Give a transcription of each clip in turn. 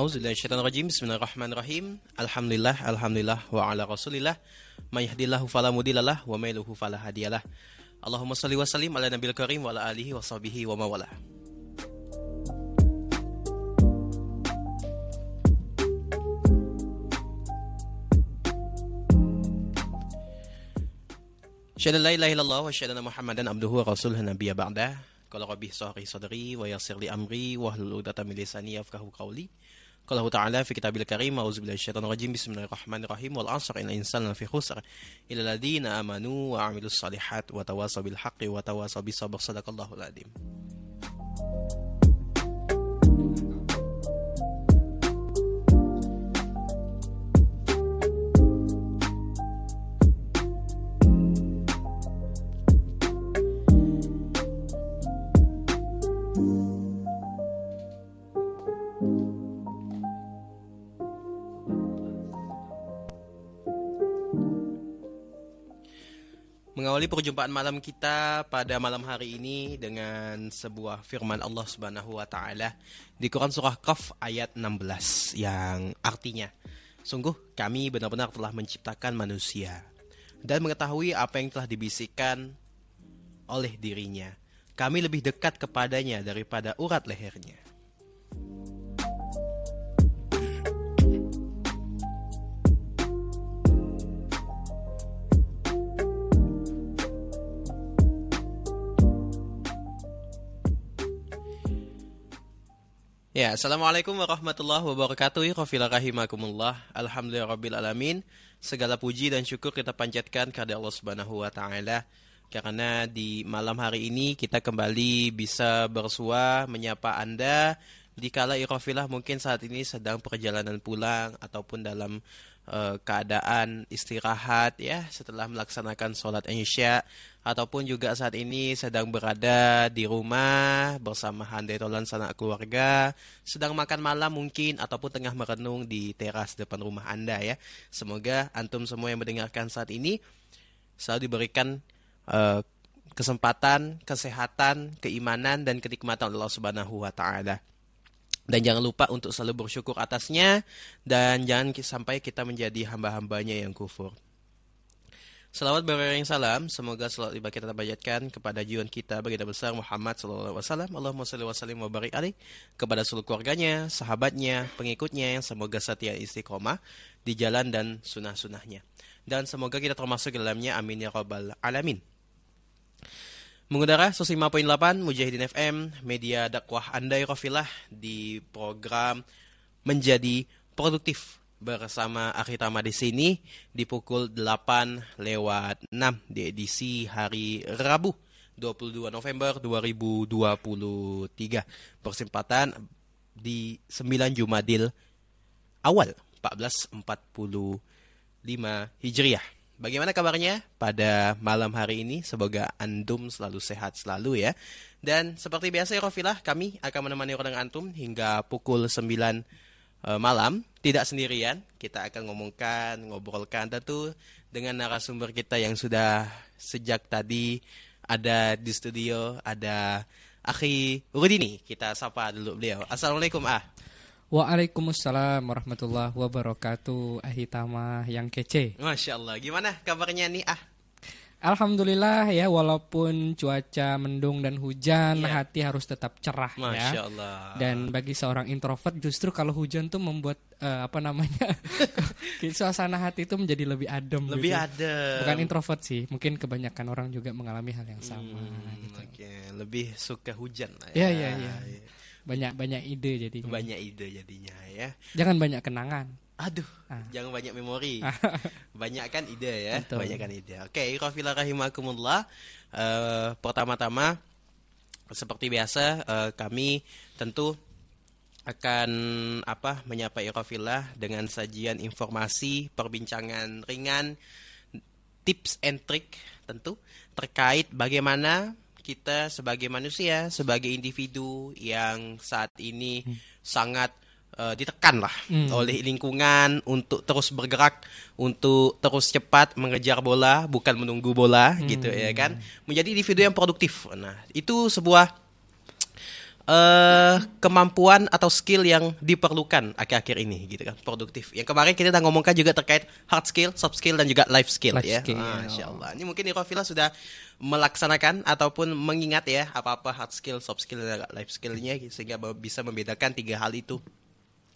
Auzubillahiminasyaitonirrajim. Bismillahirrahmanirrahim. Alhamdulillah, alhamdulillah wa ala Rasulillah. May yahdihillahu fala mudhillalah wa may yudhlil fala hadiyalah. Allahumma shalli wa sallim ala nabiyil karim wa ala alihi wa sahbihi wa mawala. Syahadu la ilaha illallah wa syahadu anna Muhammadan abduhu wa rasuluhu nabiyya ba'da. Qala rabbi sahri sadri wa yassir li amri wa hlul 'uqdatam min lisani yafqahu qawli. Qala ta'ala قاله تعالى في كتابه الكريم أعوذ بالله الشيطان الرجيم بسم الله الرحمن الرحيم والعصر إن الإنسان في خسر إلا الذين آمنوا وعملوا الصالحات وتواصوا بالحق وتواصوا بالصبر صدق الله العظيم. Mengawali perjumpaan malam kita pada malam hari ini dengan sebuah firman Allah Subhanahu wa taala di Quran surah Qaf ayat 16 yang artinya Sungguh kami benar-benar telah menciptakan manusia dan mengetahui apa yang telah dibisikkan oleh dirinya. Kami lebih dekat kepadanya daripada urat lehernya. Ya, Assalamualaikum warahmatullahi wabarakatuh. Rahimakumullah. Alhamdulillah rabbil alamin. Segala puji dan syukur kita panjatkan kepada Allah Subhanahu wa taala karena di malam hari ini kita kembali bisa bersua menyapa Anda di kala Irofilah mungkin saat ini sedang perjalanan pulang ataupun dalam uh, keadaan istirahat ya setelah melaksanakan sholat Isya ataupun juga saat ini sedang berada di rumah bersama handai tolan sanak keluarga, sedang makan malam mungkin ataupun tengah merenung di teras depan rumah Anda ya. Semoga antum semua yang mendengarkan saat ini selalu diberikan uh, kesempatan, kesehatan, keimanan dan kenikmatan Allah Subhanahu wa taala. Dan jangan lupa untuk selalu bersyukur atasnya dan jangan sampai kita menjadi hamba-hambanya yang kufur. Salawat beriring salam, semoga salat ibadah kita terbayatkan kepada jiwa kita baginda besar Muhammad sallallahu alaihi wasallam. Allahumma shalli wa sallim wa barik alaih kepada seluruh keluarganya, sahabatnya, pengikutnya yang semoga setia istiqomah di jalan dan sunah-sunahnya. Dan semoga kita termasuk dalamnya amin ya rabbal alamin. Mengudara 105.8 Mujahidin FM, media dakwah Andai Rafilah di program Menjadi Produktif bersama Akhitama di sini di pukul 8 lewat 6 di edisi hari Rabu 22 November 2023 persempatan di 9 Jumadil awal 1445 Hijriah. Bagaimana kabarnya pada malam hari ini? Semoga antum selalu sehat selalu ya. Dan seperti biasa ya Rofilah, kami akan menemani orang antum hingga pukul 9 uh, malam. Tidak sendirian kita akan ngomongkan ngobrolkan. Tentu dengan narasumber kita yang sudah sejak tadi ada di studio ada Akhi Rudini. Kita sapa dulu beliau. Assalamualaikum ah Waalaikumsalam warahmatullahi wabarakatuh Ahitama yang kece Masya Allah Gimana kabarnya nih ah Alhamdulillah ya walaupun cuaca mendung dan hujan yeah. hati harus tetap cerah ya. Masya ya. Allah. Dan bagi seorang introvert justru kalau hujan tuh membuat uh, apa namanya suasana hati itu menjadi lebih adem. Lebih gitu. adem. Bukan introvert sih, mungkin kebanyakan orang juga mengalami hal yang sama. Hmm, gitu. Oke, okay. lebih suka hujan lah ya. Iya iya iya. Banyak banyak ide jadinya. Banyak ide jadinya ya. Jangan banyak kenangan. Aduh, ah. jangan banyak memori. banyak kan ide ya, Betul. banyak kan ide. Oke, okay, rahimakumullah. Uh, pertama-tama seperti biasa uh, kami tentu akan apa menyapa Irofillah dengan sajian informasi, perbincangan ringan, tips and trick tentu terkait bagaimana kita sebagai manusia, sebagai individu yang saat ini hmm. sangat uh, ditekan lah hmm. oleh lingkungan untuk terus bergerak, untuk terus cepat mengejar bola, bukan menunggu bola, hmm. gitu ya kan, menjadi individu yang produktif. Nah, itu sebuah eh kemampuan atau skill yang diperlukan akhir-akhir ini gitu kan produktif. Yang kemarin kita udah ngomongkan juga terkait hard skill, soft skill dan juga life skill Life ya. skill. Masya Allah. Ini mungkin Irofila sudah melaksanakan ataupun mengingat ya apa-apa hard skill, soft skill dan life skillnya sehingga bisa membedakan tiga hal itu.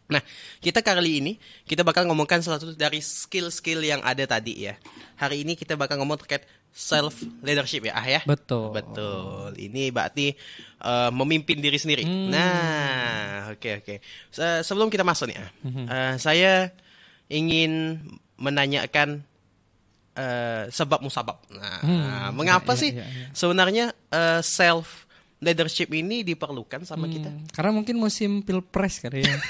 Nah, kita kali ini kita bakal ngomongkan salah satu dari skill-skill yang ada tadi ya. Hari ini kita bakal ngomong terkait self leadership ya, ah ya. Betul. Betul. Ini berarti uh, memimpin diri sendiri. Nah, oke oke. Se- sebelum kita masuk nih, ah, uh, saya ingin menanyakan uh, sebab musabab. Nah, mengapa iya, sih iya, iya. sebenarnya uh, self leadership ini diperlukan sama kita? Hmm, karena mungkin musim pilpres kali ya.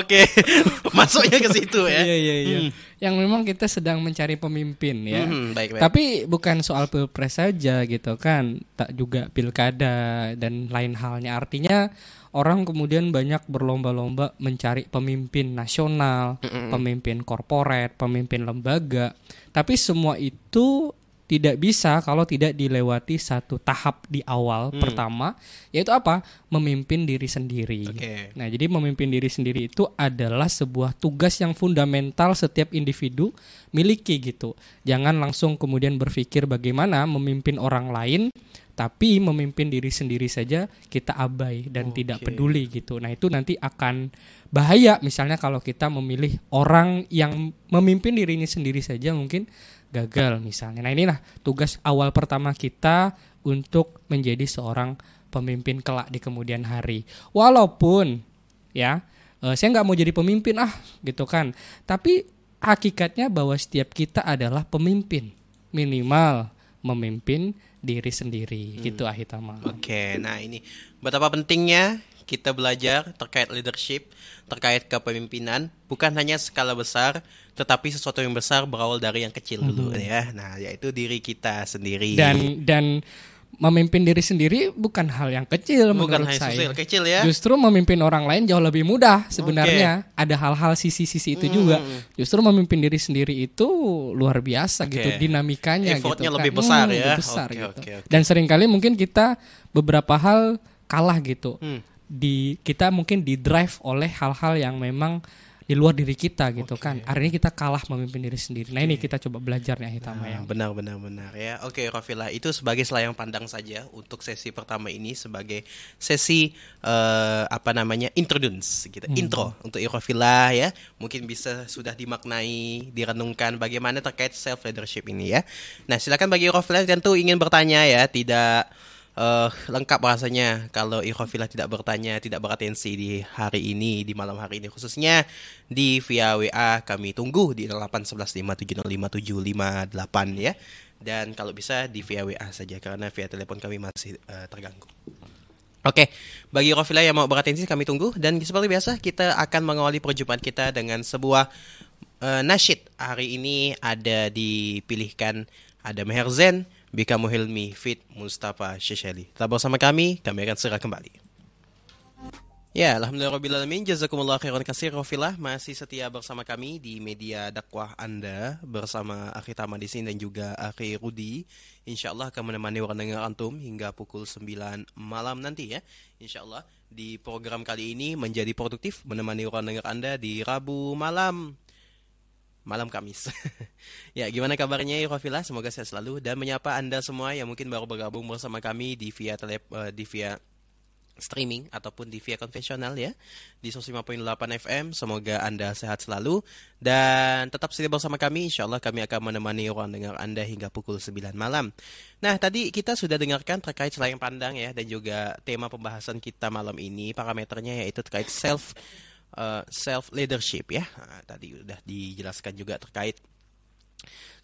Oke, masuknya ke situ ya. Iya iya iya. Yang memang kita sedang mencari pemimpin ya. Hmm, baik baik. Tapi bukan soal pilpres saja gitu kan, tak juga pilkada dan lain halnya. Artinya orang kemudian banyak berlomba-lomba mencari pemimpin nasional, pemimpin korporat, pemimpin lembaga. Tapi semua itu tidak bisa kalau tidak dilewati satu tahap di awal Hmm. pertama, yaitu apa? Memimpin diri sendiri. Oke. Nah, jadi memimpin diri sendiri itu adalah sebuah tugas yang fundamental setiap individu miliki gitu. Jangan langsung kemudian berpikir bagaimana memimpin orang lain, tapi memimpin diri sendiri saja kita abai dan tidak Oke. peduli gitu. Nah, itu nanti akan bahaya misalnya kalau kita memilih orang yang memimpin dirinya sendiri saja mungkin gagal misalnya. Nah, inilah tugas awal pertama kita untuk menjadi seorang pemimpin kelak di kemudian hari. Walaupun ya eh, saya nggak mau jadi pemimpin ah gitu kan. Tapi hakikatnya bahwa setiap kita adalah pemimpin minimal memimpin diri sendiri gitu Ahitama. Oke, nah ini betapa pentingnya kita belajar terkait leadership, terkait kepemimpinan, bukan hanya skala besar, tetapi sesuatu yang besar berawal dari yang kecil dulu ya. Nah, yaitu diri kita sendiri. Dan dan memimpin diri sendiri bukan hal yang kecil bukan menurut hanya saya. kecil ya. Justru memimpin orang lain jauh lebih mudah sebenarnya. Ada hal-hal sisi-sisi itu juga. Justru memimpin diri sendiri itu luar biasa gitu Oke. dinamikanya Effortnya gitu kan. lebih besar Hmm, ya. lebih besar Oke, gitu. oke, oke. Dan sering kali mungkin kita beberapa hal kalah gitu. Hmm. Di kita mungkin di drive oleh hal-hal yang memang di luar diri kita gitu kan. Hari ini kita kalah memimpin diri sendiri. Nah, ini kita coba belajar nih Hitama ya. Nah, benar benar benar ya. Oke, Rafila, itu sebagai selayang pandang saja untuk sesi pertama ini sebagai sesi eh, apa namanya? introduce gitu. Intro untuk Rafila ya. Mungkin bisa sudah dimaknai, direnungkan bagaimana terkait self leadership ini ya. Nah, silakan bagi Rafila tentu ingin bertanya ya, tidak eh, lengkap rasanya kalau Ikhofila tidak bertanya, tidak beratensi di hari ini, di malam hari ini khususnya di via WA kami tunggu di 81157055758 ya. Dan kalau bisa di via WA saja karena via telepon kami masih eh, terganggu. Oke, bagi Rofila yang mau beratensi kami tunggu dan seperti biasa kita akan mengawali perjumpaan kita dengan sebuah eh, nasyid. Hari ini ada dipilihkan ada Meher Zen, Bika Muhilmi, Fit Mustafa Syesheli. Tetap bersama kami, kami akan segera kembali. Ya, Alhamdulillahirrahmanirrahim. Jazakumullah khairan kasih Rofilah masih setia bersama kami di media dakwah Anda bersama Akhi Tama di sini dan juga Akhi Rudi. Insya Allah akan menemani orang dengar antum hingga pukul 9 malam nanti ya. Insya Allah di program kali ini menjadi produktif menemani orang dengar Anda di Rabu malam malam Kamis. ya, gimana kabarnya ya Rafila? Semoga sehat selalu dan menyapa Anda semua yang mungkin baru bergabung bersama kami di via tele, eh, di via streaming ataupun di via konvensional ya di 105.8 FM. Semoga Anda sehat selalu dan tetap setia bersama kami. Insya Allah kami akan menemani orang dengar Anda hingga pukul 9 malam. Nah, tadi kita sudah dengarkan terkait selayang pandang ya dan juga tema pembahasan kita malam ini parameternya yaitu terkait self self leadership ya. Nah, tadi udah dijelaskan juga terkait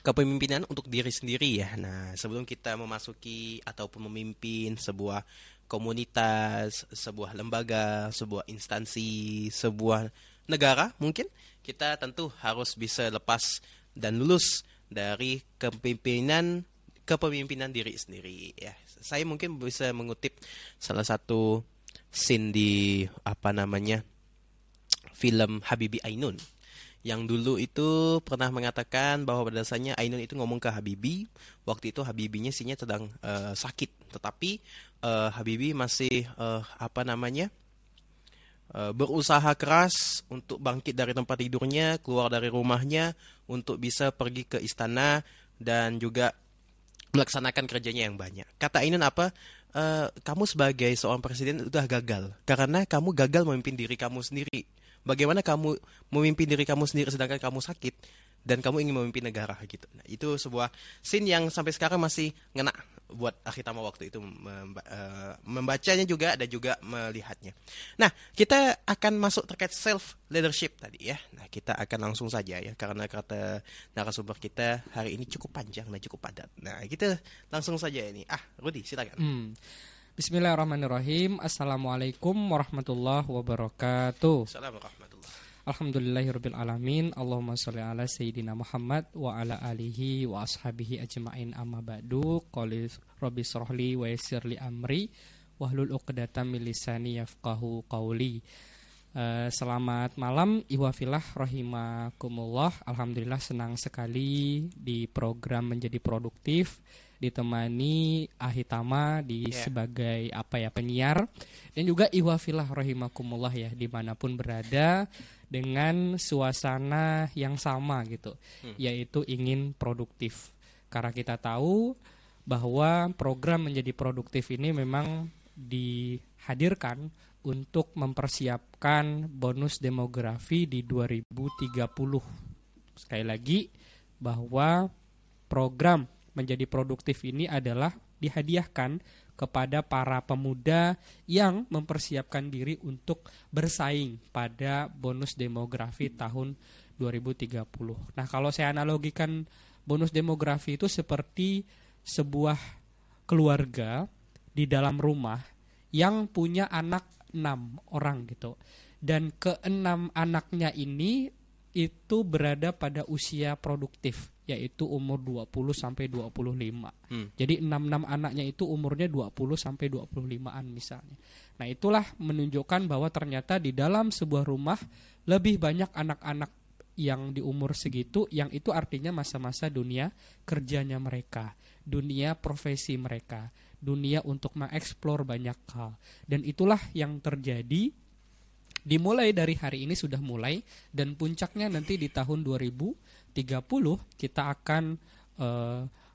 kepemimpinan untuk diri sendiri ya. Nah, sebelum kita memasuki ataupun memimpin sebuah komunitas, sebuah lembaga, sebuah instansi, sebuah negara mungkin kita tentu harus bisa lepas dan lulus dari kepemimpinan kepemimpinan diri sendiri ya. Saya mungkin bisa mengutip salah satu scene di apa namanya film Habibi Ainun yang dulu itu pernah mengatakan bahwa pada dasarnya Ainun itu ngomong ke Habibi waktu itu Habibinya sinya sedang uh, sakit tetapi uh, Habibi masih uh, apa namanya berusaha keras untuk bangkit dari tempat tidurnya keluar dari rumahnya untuk bisa pergi ke istana dan juga melaksanakan kerjanya yang banyak. Kata Ainun apa? Uh, kamu sebagai seorang presiden sudah gagal karena kamu gagal memimpin diri kamu sendiri. Bagaimana kamu memimpin diri kamu sendiri sedangkan kamu sakit dan kamu ingin memimpin negara gitu. Nah, itu sebuah scene yang sampai sekarang masih ngena buat Akhitama waktu itu uh, membacanya juga dan juga melihatnya. Nah, kita akan masuk terkait self leadership tadi ya. Nah, kita akan langsung saja ya karena kata narasumber kita hari ini cukup panjang dan cukup padat. Nah, kita langsung saja ini. Ah, Rudi silakan. Hmm. Bismillahirrahmanirrahim. Assalamualaikum warahmatullahi wabarakatuh. Assalamualaikum Alhamdulillahirabbil alamin. Allahumma sholli ala sayyidina Muhammad wa ala alihi wa ashabihi ajmain amma ba'du. Qali rabbi shrahli wa yassirli amri wahlul 'uqdatam min lisani yafqahu qawli. Uh, selamat malam Iwafilah rahimakumullah Alhamdulillah senang sekali di program menjadi produktif ditemani Ahitama di yeah. sebagai apa ya penyiar dan juga Iwafilah rahimakumullah ya di mana pun berada dengan suasana yang sama gitu hmm. yaitu ingin produktif karena kita tahu bahwa program menjadi produktif ini memang dihadirkan untuk mempersiapkan bonus demografi di 2030 sekali lagi bahwa program menjadi produktif ini adalah dihadiahkan kepada para pemuda yang mempersiapkan diri untuk bersaing pada bonus demografi tahun 2030. Nah, kalau saya analogikan bonus demografi itu seperti sebuah keluarga di dalam rumah yang punya anak enam orang gitu. Dan keenam anaknya ini itu berada pada usia produktif yaitu umur 20 sampai 25. Hmm. Jadi 66 anaknya itu umurnya 20 sampai 25-an misalnya. Nah, itulah menunjukkan bahwa ternyata di dalam sebuah rumah lebih banyak anak-anak yang di umur segitu yang itu artinya masa-masa dunia kerjanya mereka, dunia profesi mereka, dunia untuk mengeksplor banyak hal. Dan itulah yang terjadi dimulai dari hari ini sudah mulai dan puncaknya nanti di tahun 2030 kita akan e,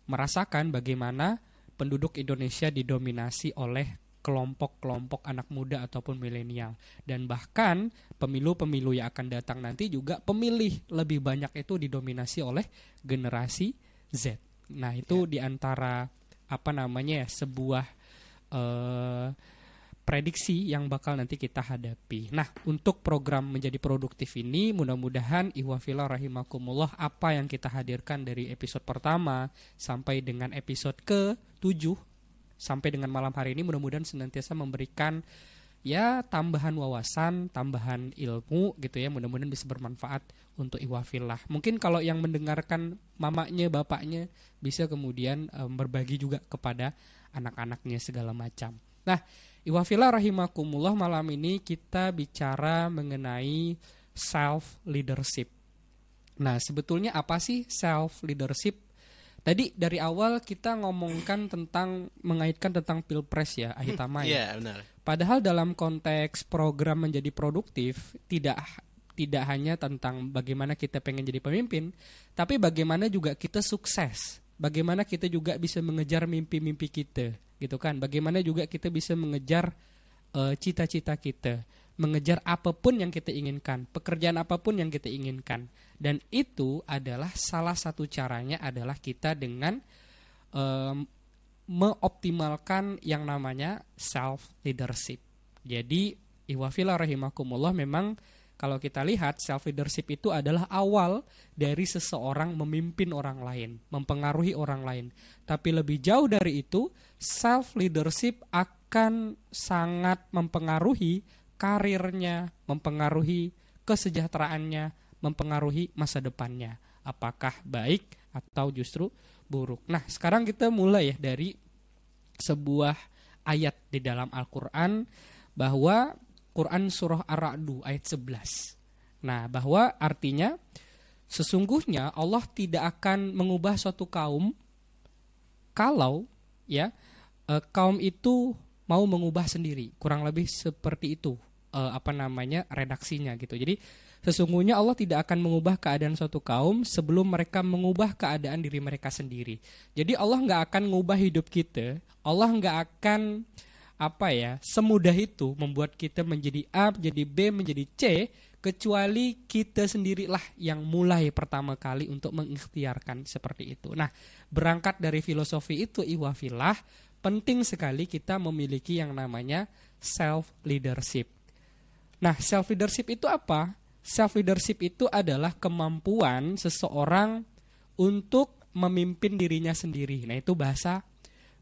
merasakan bagaimana penduduk Indonesia didominasi oleh kelompok-kelompok anak muda ataupun milenial dan bahkan pemilu-pemilu yang akan datang nanti juga pemilih lebih banyak itu didominasi oleh generasi Z. Nah, itu ya. di antara apa namanya ya sebuah uh, prediksi yang bakal nanti kita hadapi. Nah, untuk program menjadi produktif ini mudah-mudahan ihwafillah rahimakumullah apa yang kita hadirkan dari episode pertama sampai dengan episode ke-7 sampai dengan malam hari ini mudah-mudahan senantiasa memberikan ya tambahan wawasan, tambahan ilmu gitu ya. Mudah-mudahan bisa bermanfaat untuk ihwafillah. Mungkin kalau yang mendengarkan mamanya, bapaknya bisa kemudian um, berbagi juga kepada anak-anaknya segala macam. Nah, Iwafila rahimakumullah malam ini kita bicara mengenai self leadership. Nah, sebetulnya apa sih self leadership? Tadi dari awal kita ngomongkan tentang mengaitkan tentang pilpres ya, Ahitama ya. Iya, benar. Padahal dalam konteks program menjadi produktif tidak tidak hanya tentang bagaimana kita pengen jadi pemimpin, tapi bagaimana juga kita sukses. Bagaimana kita juga bisa mengejar mimpi-mimpi kita gitu kan. Bagaimana juga kita bisa mengejar eh, cita-cita uh, kita. Mengejar apa pun yang kita inginkan pekerjaan apa pun yang kita inginkan. Dan itu adalah salah satu caranya adalah kita dengan um, mengoptimalkan yang namanya self leadership jadi iwafila rahimakumullah memang kalau kita lihat self leadership itu adalah awal dari seseorang memimpin orang lain, mempengaruhi orang lain. Tapi lebih jauh dari itu, self leadership akan sangat mempengaruhi karirnya, mempengaruhi kesejahteraannya, mempengaruhi masa depannya. Apakah baik atau justru buruk. Nah, sekarang kita mulai ya dari sebuah ayat di dalam Al-Qur'an bahwa Quran surah Ar-Ra'du ayat 11. Nah, bahwa artinya sesungguhnya Allah tidak akan mengubah suatu kaum kalau ya eh, kaum itu mau mengubah sendiri. Kurang lebih seperti itu eh, apa namanya redaksinya gitu. Jadi sesungguhnya Allah tidak akan mengubah keadaan suatu kaum sebelum mereka mengubah keadaan diri mereka sendiri. Jadi Allah nggak akan mengubah hidup kita. Allah nggak akan apa ya semudah itu membuat kita menjadi A, menjadi B, menjadi C kecuali kita sendirilah yang mulai pertama kali untuk mengikhtiarkan seperti itu. Nah, berangkat dari filosofi itu iwafilah penting sekali kita memiliki yang namanya self leadership. Nah, self leadership itu apa? Self leadership itu adalah kemampuan seseorang untuk memimpin dirinya sendiri. Nah, itu bahasa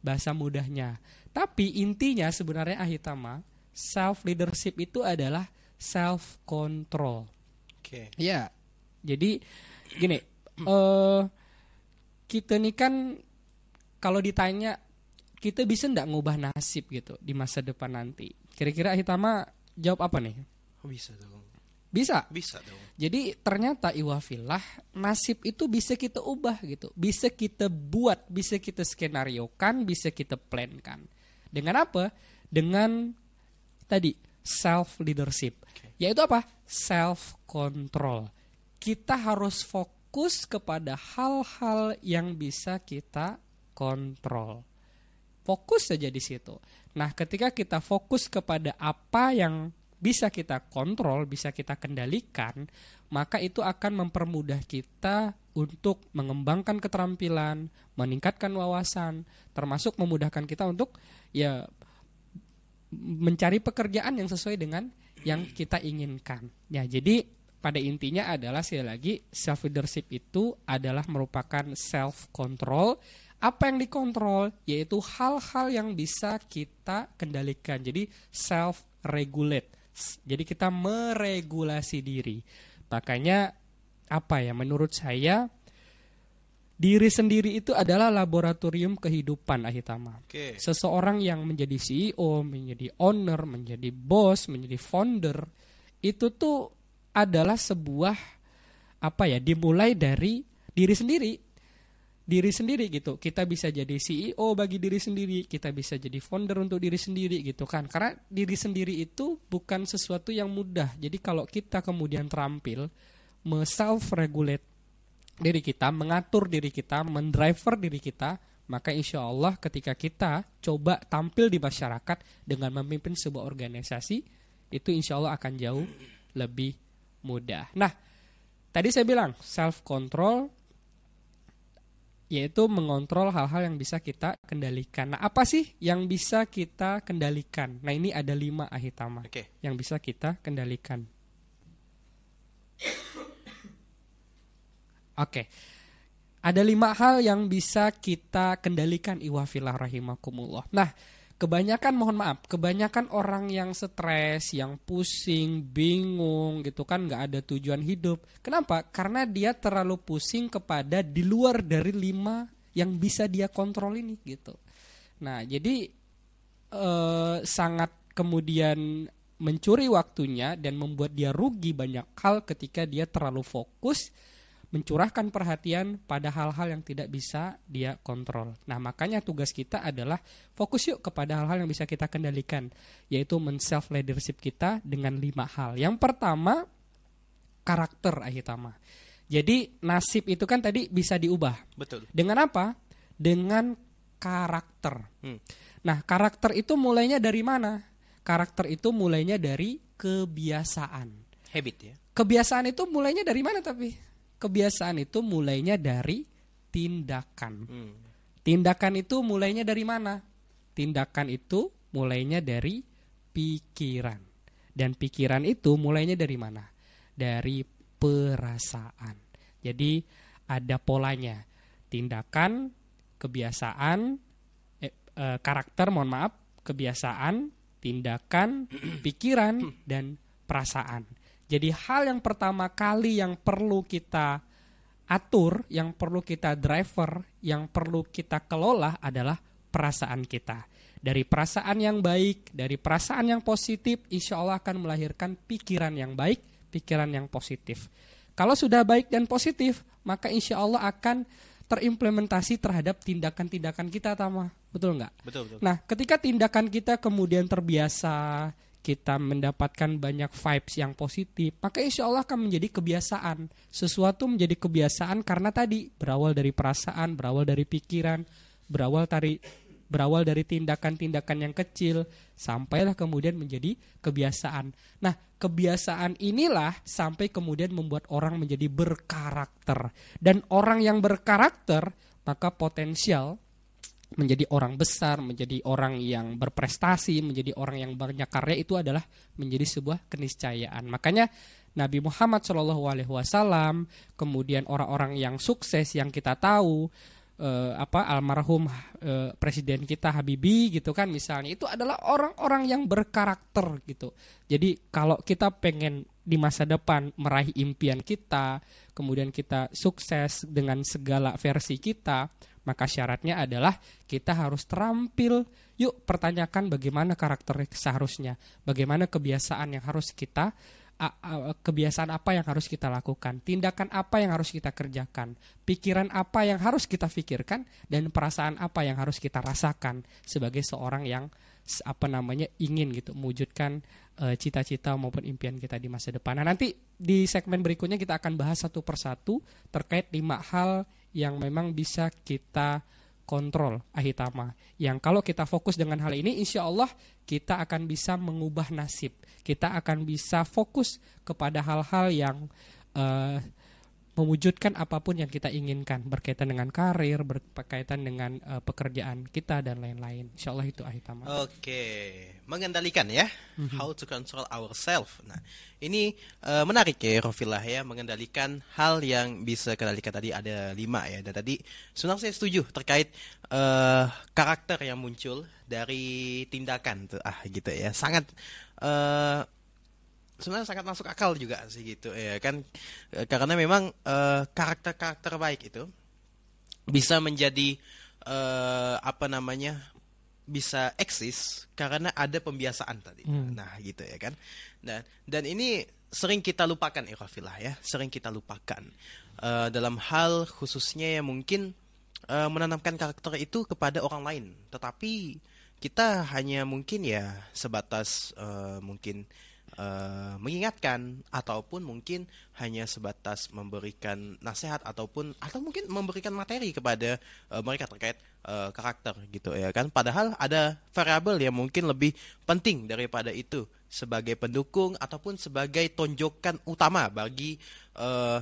bahasa mudahnya. Tapi intinya sebenarnya ahitama self leadership itu adalah self control. Oke. Ya, jadi gini, eh kita nih kan kalau ditanya kita bisa ndak ngubah nasib gitu di masa depan nanti. Kira-kira Hitama jawab apa nih? Oh, bisa dong. Bisa. Bisa dong. Jadi ternyata iwafillah nasib itu bisa kita ubah gitu, bisa kita buat, bisa kita skenariokan, bisa kita plankan. Dengan apa? Dengan tadi self leadership. Yaitu apa? Self control. Kita harus fokus kepada hal-hal yang bisa kita kontrol. Fokus saja di situ. Nah, ketika kita fokus kepada apa yang bisa kita kontrol, bisa kita kendalikan, maka itu akan mempermudah kita untuk mengembangkan keterampilan, meningkatkan wawasan, termasuk memudahkan kita untuk ya mencari pekerjaan yang sesuai dengan yang kita inginkan. Ya, jadi pada intinya adalah sekali lagi self leadership itu adalah merupakan self control. Apa yang dikontrol yaitu hal-hal yang bisa kita kendalikan. Jadi self regulate. Jadi kita meregulasi diri. Makanya apa ya menurut saya diri sendiri itu adalah laboratorium kehidupan Ahitama. Oke. Seseorang yang menjadi CEO, menjadi owner, menjadi bos, menjadi founder itu tuh adalah sebuah apa ya dimulai dari diri sendiri. Diri sendiri gitu. Kita bisa jadi CEO bagi diri sendiri, kita bisa jadi founder untuk diri sendiri gitu kan. Karena diri sendiri itu bukan sesuatu yang mudah. Jadi kalau kita kemudian terampil self regulate diri kita, mengatur diri kita, mendriver diri kita, maka insya Allah ketika kita coba tampil di masyarakat dengan memimpin sebuah organisasi, itu insya Allah akan jauh lebih mudah. Nah, tadi saya bilang self control yaitu mengontrol hal-hal yang bisa kita kendalikan. Nah, apa sih yang bisa kita kendalikan? Nah, ini ada lima ahitama Oke. yang bisa kita kendalikan. Oke. Ada lima hal yang bisa kita kendalikan iwafilah rahimakumullah. Nah, kebanyakan mohon maaf, kebanyakan orang yang stres, yang pusing, bingung gitu kan nggak ada tujuan hidup. Kenapa? Karena dia terlalu pusing kepada di luar dari lima yang bisa dia kontrol ini gitu. Nah, jadi eh, sangat kemudian mencuri waktunya dan membuat dia rugi banyak hal ketika dia terlalu fokus mencurahkan perhatian pada hal-hal yang tidak bisa dia kontrol. Nah, makanya tugas kita adalah fokus yuk kepada hal-hal yang bisa kita kendalikan, yaitu men-self leadership kita dengan lima hal. Yang pertama, karakter ahitama. Jadi nasib itu kan tadi bisa diubah. Betul. Dengan apa? Dengan karakter. Hmm. Nah, karakter itu mulainya dari mana? Karakter itu mulainya dari kebiasaan. Habit ya. Kebiasaan itu mulainya dari mana tapi? Kebiasaan itu mulainya dari tindakan. Hmm. Tindakan itu mulainya dari mana? Tindakan itu mulainya dari pikiran. Dan pikiran itu mulainya dari mana? Dari perasaan. Jadi ada polanya. Tindakan, kebiasaan, eh, eh, karakter, mohon maaf, kebiasaan, tindakan, pikiran, dan perasaan. Jadi hal yang pertama kali yang perlu kita atur, yang perlu kita driver, yang perlu kita kelola adalah perasaan kita. Dari perasaan yang baik, dari perasaan yang positif, insya Allah akan melahirkan pikiran yang baik. pikiran yang positif. Kalau sudah baik dan positif, maka insya Allah akan terimplementasi terhadap tindakan-tindakan kita, Tama. Betul nggak? Betul, betul. Nah, ketika tindakan kita kemudian terbiasa, kita mendapatkan banyak vibes yang positif, maka insya Allah akan menjadi kebiasaan. Sesuatu menjadi kebiasaan karena tadi berawal dari perasaan, berawal dari pikiran, berawal dari berawal dari tindakan-tindakan yang kecil sampailah kemudian menjadi kebiasaan. Nah, kebiasaan inilah sampai kemudian membuat orang menjadi berkarakter. Dan orang yang berkarakter maka potensial menjadi orang besar, menjadi orang yang berprestasi, menjadi orang yang banyak karya itu adalah menjadi sebuah keniscayaan. Makanya Nabi Muhammad Shallallahu Alaihi Wasallam, kemudian orang-orang yang sukses yang kita tahu, eh, apa almarhum eh, presiden kita Habibie gitu kan misalnya itu adalah orang-orang yang berkarakter gitu. Jadi kalau kita pengen di masa depan meraih impian kita, kemudian kita sukses dengan segala versi kita, maka syaratnya adalah kita harus terampil. Yuk pertanyakan bagaimana karakter seharusnya, bagaimana kebiasaan yang harus kita kebiasaan apa yang harus kita lakukan, tindakan apa yang harus kita kerjakan, pikiran apa yang harus kita pikirkan, dan perasaan apa yang harus kita rasakan. Sebagai seorang yang apa namanya ingin gitu mewujudkan cita-cita maupun impian kita di masa depan. Nah nanti di segmen berikutnya kita akan bahas satu persatu terkait lima hal yang memang bisa kita kontrol ahitama. Yang kalau kita fokus dengan hal ini, insya Allah kita akan bisa mengubah nasib. Kita akan bisa fokus kepada hal-hal yang uh, mewujudkan apa pun yang kita inginkan berkaitan dengan karir, berkaitan dengan uh, pekerjaan kita dan lain-lain. Insya Allah itu ahitama. Oke, mengendalikan ya, mm-hmm. how to control ourselves. Nah, ini uh, menarik ya, Rofilah ya, mengendalikan hal yang bisa kendalikan tadi ada lima ya. Dan tadi sebenarnya saya setuju terkait uh, karakter yang muncul dari tindakan tuh, ah gitu ya, sangat uh, sebenarnya sangat masuk akal juga sih gitu ya kan e, karena memang uh, karakter-karakter baik itu bisa menjadi uh, apa namanya bisa eksis karena ada pembiasaan tadi. Hmm. Nah, gitu ya kan. Dan dan ini sering kita lupakan ikhafillah ya, sering kita lupakan uh, dalam hal khususnya yang mungkin uh, menanamkan karakter itu kepada orang lain. Tetapi kita hanya mungkin ya sebatas uh, mungkin uh, mengingatkan ataupun mungkin hanya sebatas memberikan nasihat ataupun atau mungkin memberikan materi kepada uh, mereka terkait uh, karakter gitu ya kan? Padahal ada variabel yang mungkin lebih penting daripada itu sebagai pendukung ataupun sebagai tonjokan utama bagi uh,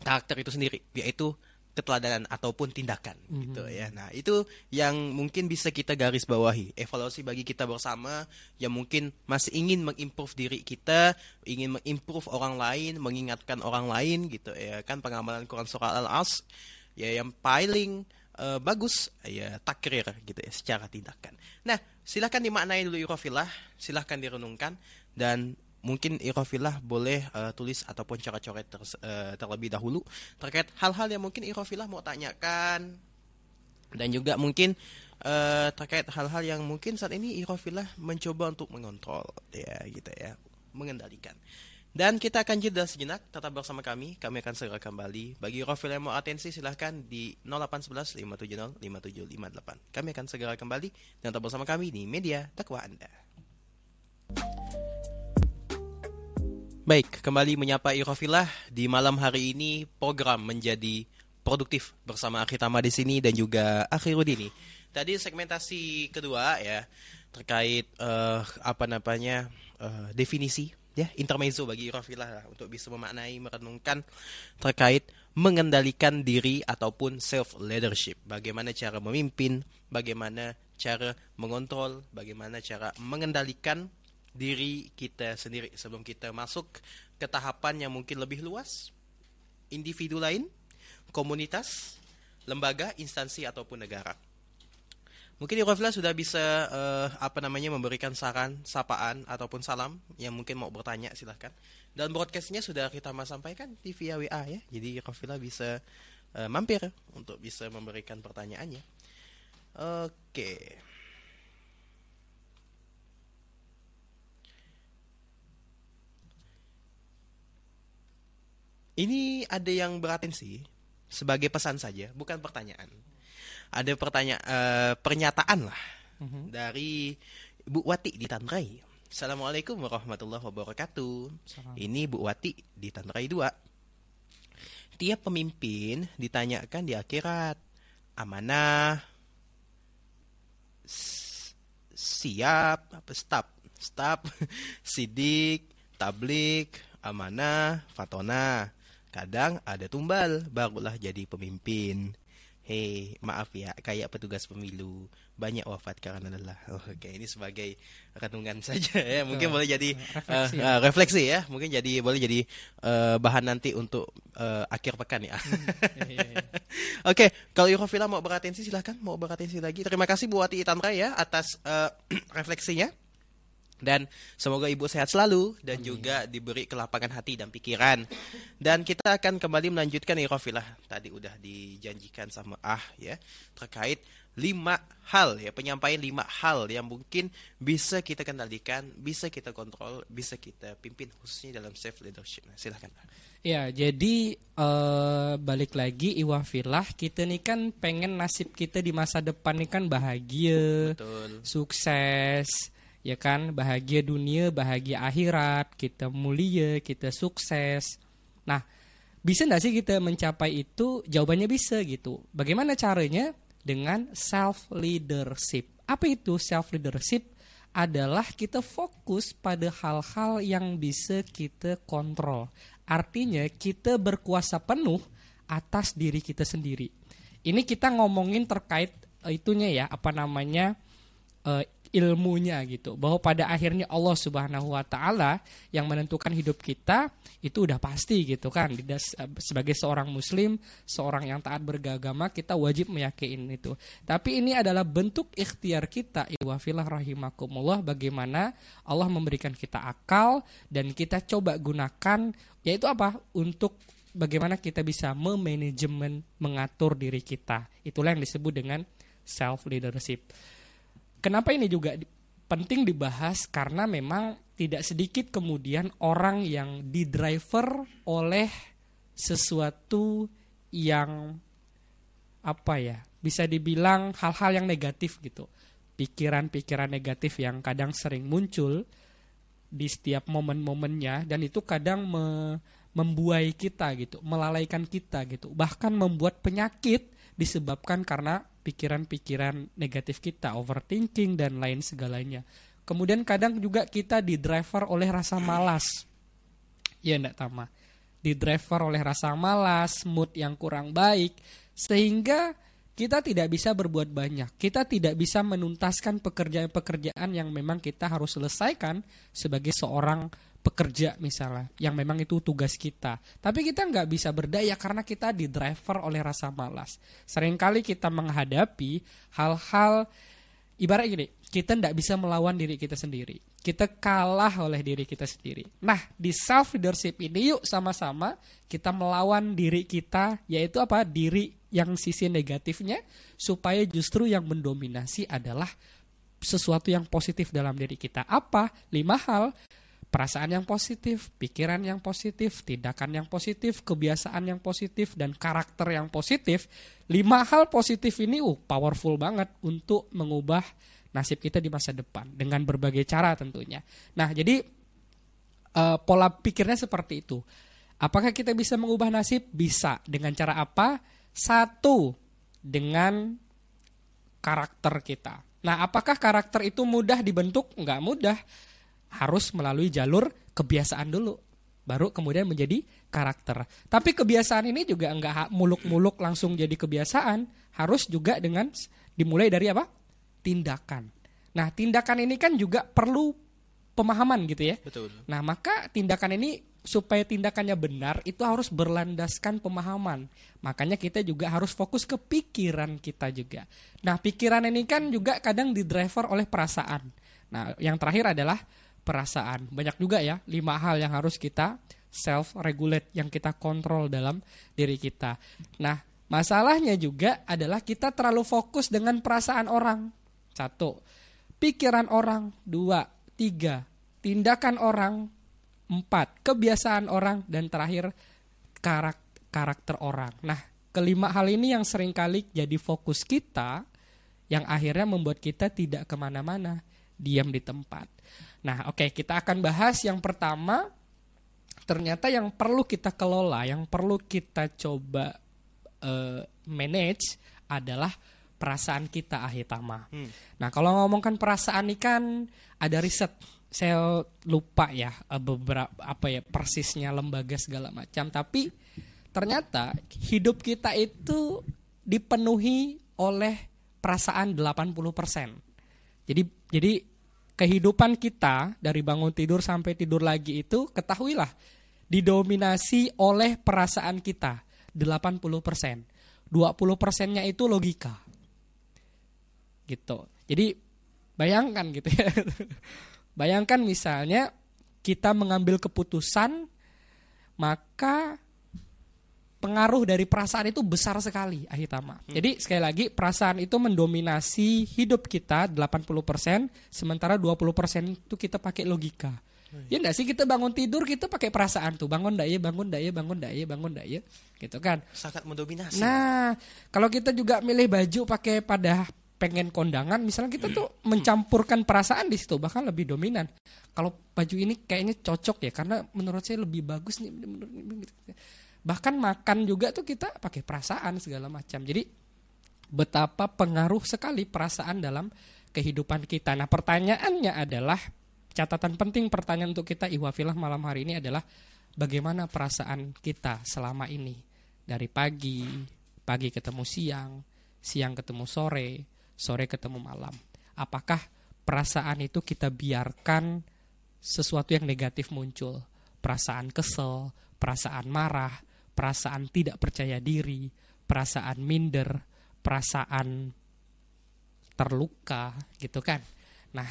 karakter itu sendiri yaitu keteladanan ataupun tindakan mm-hmm. gitu ya. Nah, itu yang mungkin bisa kita garis bawahi. Evaluasi bagi kita bersama yang mungkin masih ingin mengimprove diri kita, ingin mengimprove orang lain, mengingatkan orang lain gitu ya. Kan pengamalan Quran surah Al-As ya yang paling uh, bagus ya takrir gitu ya secara tindakan. Nah, silahkan dimaknai dulu Irofillah, silahkan direnungkan dan mungkin Irofillah boleh uh, tulis ataupun coret-coret ter, uh, terlebih dahulu terkait hal-hal yang mungkin Irofillah mau tanyakan. Dan juga mungkin uh, terkait hal-hal yang mungkin saat ini Irofillah mencoba untuk mengontrol. Ya gitu ya. Mengendalikan. Dan kita akan jeda sejenak. Tetap bersama kami. Kami akan segera kembali. Bagi Irofillah yang mau atensi silahkan di 0811 570 5758 kami akan segera kembali. Dan tetap bersama kami di media takwa anda Baik, kembali menyapa Irofilah di malam hari ini program menjadi produktif bersama Akhitama di sini dan juga Akhirudini. Tadi segmentasi kedua ya terkait uh, apa namanya uh, definisi ya intermezzo bagi Irofilah untuk bisa memaknai merenungkan terkait mengendalikan diri ataupun self leadership. Bagaimana cara memimpin, bagaimana cara mengontrol, bagaimana cara mengendalikan diri kita sendiri sebelum kita masuk ke tahapan yang mungkin lebih luas, individu lain, komunitas, lembaga, instansi ataupun negara. Mungkin Irofla sudah bisa uh, apa namanya memberikan saran, sapaan ataupun salam yang mungkin mau bertanya silahkan. Dan broadcastnya sudah kita sampaikan di via WA ya. Jadi Irofla bisa uh, mampir untuk bisa memberikan pertanyaannya. Oke. Okay. Ini ada yang beratensi sebagai pesan saja, bukan pertanyaan. Ada pertanyaan eh, pernyataan lah Mhm. dari Bu Wati di Tanrai. Assalamualaikum warahmatullahi wabarakatuh. Salam. Ini Bu Wati di Tanrai 2. Tiap pemimpin ditanyakan di akhirat amanah siap apa staf staf sidik tablik amanah fatona kadang ada tumbal barulah jadi pemimpin Hei, maaf ya, kayak petugas pemilu banyak wafat karena lelah. Oh, Oke, ini sebagai renungan saja ya. Mungkin boleh jadi Refleksi eh, ya. eh, refleksi ya. Mungkin jadi boleh jadi eh, bahan nanti untuk eh, akhir pekan ya. Iya, iya, iya. Oke, kalau Eurofila mau beratensi silahkan mau beratensi lagi. Terima kasih Bu Wati Tanra ya atas eh, refleksinya. Dan semoga Ibu sehat selalu dan juga diberi kelapangan hati dan pikiran. Dan kita akan kembali melanjutkan Eurofilah. Tadi udah dijanjikan sama Ah ya terkait lima hal ya penyampaian lima hal yang mungkin bisa kita kendalikan, bisa kita kontrol, bisa kita pimpin khususnya dalam self leadership. Nah, silahkan. Ya, jadi eh, balik lagi Iwafilah kita nih kan pengen nasib kita di masa depan nih kan bahagia, Betul. sukses, ya kan bahagia dunia, bahagia akhirat, kita mulia, kita sukses. Nah, bisa nggak sih kita mencapai itu? Jawabannya bisa gitu. Bagaimana caranya? Dengan self leadership. Apa itu self leadership? Adalah kita fokus pada hal-hal yang bisa kita kontrol. Artinya kita berkuasa penuh atas diri kita sendiri. Ini kita ngomongin terkait itunya ya, apa namanya? eh, ilmunya gitu. Bahwa pada akhirnya Allah Subhanahu wa taala yang menentukan hidup kita itu udah pasti gitu kan. Sebagai seorang muslim seorang yang taat beragama kita wajib meyakini itu. Tapi ini adalah bentuk ikhtiar kita iwafilah rahimakumullah bagaimana Allah memberikan kita akal dan kita coba gunakan yaitu apa? Untuk bagaimana kita bisa memanajemen mengatur diri kita. Itulah yang disebut dengan self leadership Kenapa ini juga penting dibahas? Karena memang tidak sedikit kemudian orang yang di driver oleh sesuatu yang apa ya bisa dibilang hal-hal yang negatif gitu. Pikiran-pikiran negatif yang kadang sering muncul di setiap momen-momennya dan itu kadang me- membuai kita gitu melalaikan kita gitu. Bahkan membuat penyakit disebabkan karena pikiran-pikiran negatif kita, overthinking dan lain segalanya. Kemudian kadang juga kita di driver oleh rasa malas. Ya enggak Tama. Di driver oleh rasa malas, mood yang kurang baik sehingga kita tidak bisa berbuat banyak. Kita tidak bisa menuntaskan pekerjaan-pekerjaan yang memang kita harus selesaikan sebagai seorang pekerja misalnya yang memang itu tugas kita. Tapi kita nggak bisa berdaya karena kita di driver oleh rasa malas. Seringkali kita menghadapi hal-hal ibarat gini kita nggak bisa melawan diri kita sendiri. Kita kalah oleh diri kita sendiri. Nah di self leadership ini yuk sama-sama kita melawan diri kita yaitu apa? Diri yang sisi negatifnya supaya justru yang mendominasi adalah sesuatu yang positif dalam diri kita. Apa? Lima hal perasaan yang positif, pikiran yang positif, tindakan yang positif, kebiasaan yang positif, dan karakter yang positif. Lima hal positif ini uh, powerful banget untuk mengubah nasib kita di masa depan dengan berbagai cara tentunya. Nah, jadi eh, pola pikirnya seperti itu. Apakah kita bisa mengubah nasib? Bisa. Dengan cara apa? Satu, dengan karakter kita. Nah, apakah karakter itu mudah dibentuk? Enggak mudah harus melalui jalur kebiasaan dulu baru kemudian menjadi karakter. Tapi kebiasaan ini juga enggak muluk-muluk langsung jadi kebiasaan, harus juga dengan dimulai dari apa? tindakan. Nah, tindakan ini kan juga perlu pemahaman gitu ya. Betul. Nah, maka tindakan ini supaya tindakannya benar itu harus berlandaskan pemahaman. Makanya kita juga harus fokus ke pikiran kita juga. Nah, pikiran ini kan juga kadang di driver oleh perasaan. Nah, yang terakhir adalah perasaan. Banyak juga ya lima hal yang harus kita self regulate yang kita kontrol dalam diri kita. Nah, masalahnya juga adalah kita terlalu fokus dengan perasaan orang. Satu, pikiran orang. Dua, tiga, tindakan orang. Empat, kebiasaan orang dan terakhir karak karakter orang. Nah, kelima hal ini yang sering kali jadi fokus kita, yang akhirnya membuat kita tidak ke mana-mana, diam di tempat. Nah, oke, okay, kita akan bahas yang pertama. Ternyata yang perlu kita kelola, yang perlu kita coba uh, manage adalah perasaan kita ahitama. Hmm. Nah, kalau ngomongkan perasaan ini kan ada riset saya lupa ya eh, beberapa apa ya persisnya lembaga segala macam tapi ternyata hidup kita itu dipenuhi oleh perasaan 80%. Jadi jadi kehidupan kita dari bangun tidur sampai tidur lagi itu ketahuilah didominasi oleh perasaan kita 80%. 20 persennya itu logika. Gitu. Jadi bayangkan gitu ya. Bayangkan misalnya kita mengambil keputusan maka pengaruh dari perasaan itu besar sekali ahitama. Hmm. Jadi sekali lagi perasaan itu mendominasi hidup kita 80%, sementara 20% itu kita pakai logika. Hmm. Ya enggak sih kita bangun tidur kita pakai perasaan tuh, bangun daya, bangun daya, bangun daya, bangun daya, gitu kan. Sangat mendominasi. Nah, kalau kita juga milih baju pakai pada pengen kondangan misalnya kita tuh mencampurkan perasaan di situ bahkan lebih dominan kalau baju ini kayaknya cocok ya karena menurut saya lebih bagus nih bahkan makan juga tuh kita pakai perasaan segala macam jadi betapa pengaruh sekali perasaan dalam kehidupan kita nah pertanyaannya adalah catatan penting pertanyaan untuk kita iwafilah malam hari ini adalah bagaimana perasaan kita selama ini dari pagi pagi ketemu siang siang ketemu sore sore ketemu malam. Apakah perasaan itu kita biarkan sesuatu yang negatif muncul? Perasaan kesel, perasaan marah, perasaan tidak percaya diri, perasaan minder, perasaan terluka gitu kan. Nah,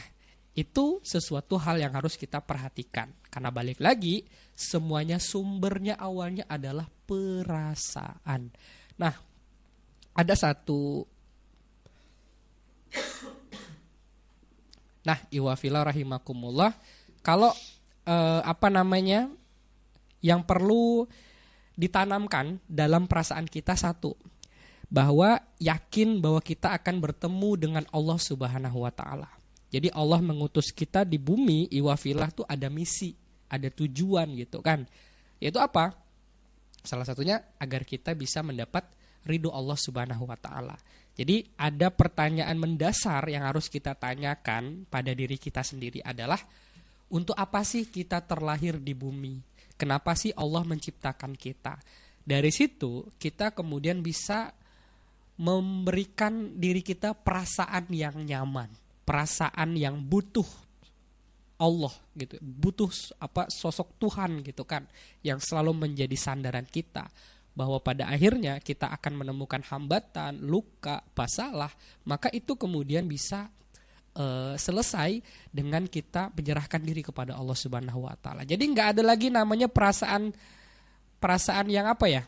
itu sesuatu hal yang harus kita perhatikan karena balik lagi semuanya sumbernya awalnya adalah perasaan. Nah, ada satu Nah, iwafila rahimakumullah, kalau eh, apa namanya yang perlu ditanamkan dalam perasaan kita satu, bahwa yakin bahwa kita akan bertemu dengan Allah Subhanahu wa taala. Jadi Allah mengutus kita di bumi iwafilah tuh ada misi, ada tujuan gitu kan. Yaitu apa? Salah satunya agar kita bisa mendapat ridho Allah Subhanahu wa taala. Jadi ada pertanyaan mendasar yang harus kita tanyakan pada diri kita sendiri adalah untuk apa sih kita terlahir di bumi? Kenapa sih Allah menciptakan kita? Dari situ kita kemudian bisa memberikan diri kita perasaan yang nyaman, perasaan yang butuh Allah gitu, butuh apa sosok Tuhan gitu kan yang selalu menjadi sandaran kita bahwa pada akhirnya kita akan menemukan hambatan, luka, masalah, maka itu kemudian bisa uh, selesai dengan kita menyerahkan diri kepada Allah Subhanahu wa taala. Jadi nggak ada lagi namanya perasaan perasaan yang apa ya?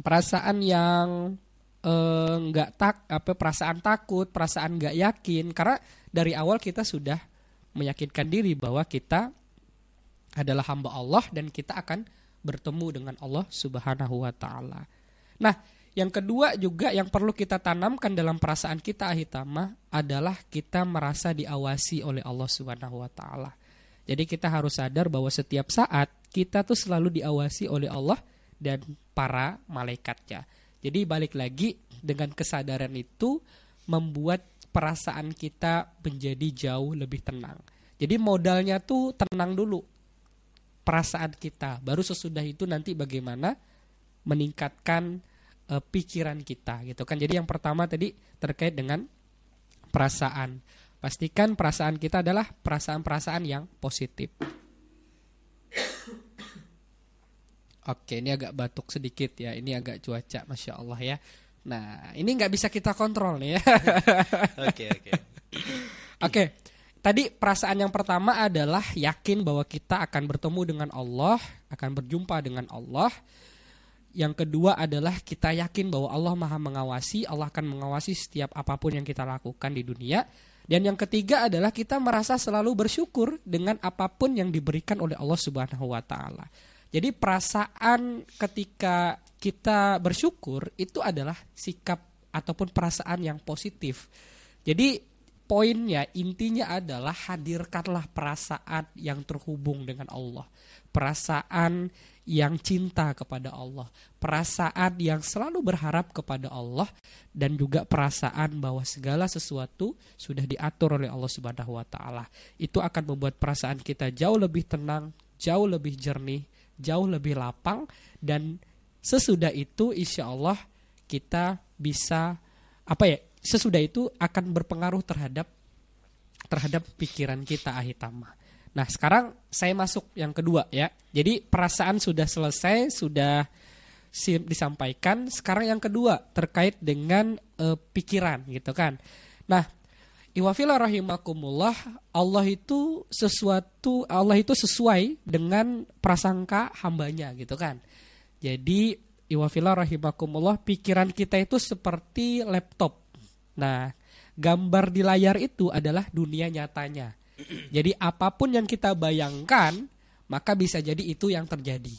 Perasaan yang uh, nggak tak apa perasaan takut, perasaan nggak yakin karena dari awal kita sudah meyakinkan diri bahwa kita adalah hamba Allah dan kita akan bertemu dengan Allah Subhanahu wa taala. Nah, yang kedua juga yang perlu kita tanamkan dalam perasaan kita ahitama adalah kita merasa diawasi oleh Allah Subhanahu wa taala. Jadi kita harus sadar bahwa setiap saat kita tuh selalu diawasi oleh Allah dan para malaikatnya. Jadi balik lagi dengan kesadaran itu membuat perasaan kita menjadi jauh lebih tenang. Jadi modalnya tuh tenang dulu perasaan kita. Baru sesudah itu nanti bagaimana meningkatkan e, pikiran kita gitu kan. Jadi yang pertama tadi terkait dengan perasaan. Pastikan perasaan kita adalah perasaan-perasaan yang positif. Oke, ini agak batuk sedikit ya. Ini agak cuaca, masya Allah ya. Nah, ini nggak bisa kita kontrol nih ya. Oke, oke. Oke, Tadi perasaan yang pertama adalah yakin bahwa kita akan bertemu dengan Allah, akan berjumpa dengan Allah. Yang kedua adalah kita yakin bahwa Allah Maha mengawasi, Allah akan mengawasi setiap apa pun yang kita lakukan di dunia. Dan yang ketiga adalah kita merasa selalu bersyukur dengan apa pun yang diberikan oleh Allah Subhanahu wa taala. Jadi perasaan ketika kita bersyukur itu adalah sikap ataupun perasaan yang positif. Jadi poinnya intinya adalah hadirkanlah perasaan yang terhubung dengan Allah, perasaan yang cinta kepada Allah, perasaan yang selalu berharap kepada Allah dan juga perasaan bahwa segala sesuatu sudah diatur oleh Allah Subhanahu wa taala. Itu akan membuat perasaan kita jauh lebih tenang, jauh lebih jernih, jauh lebih lapang dan sesudah itu insya Allah kita bisa apa ya sesudah itu akan berpengaruh terhadap terhadap pikiran kita ahitama. Nah, sekarang saya masuk yang kedua ya. Jadi perasaan sudah selesai, sudah disampaikan. Sekarang yang kedua terkait dengan e, pikiran gitu kan. Nah, Iwafila rahimakumullah, Allah itu sesuatu Allah itu sesuai dengan prasangka hambanya gitu kan. Jadi Iwafila rahimakumullah, pikiran kita itu seperti laptop Nah, gambar di layar itu adalah dunia nyatanya. Jadi apa pun yang kita bayangkan, maka bisa jadi itu yang terjadi.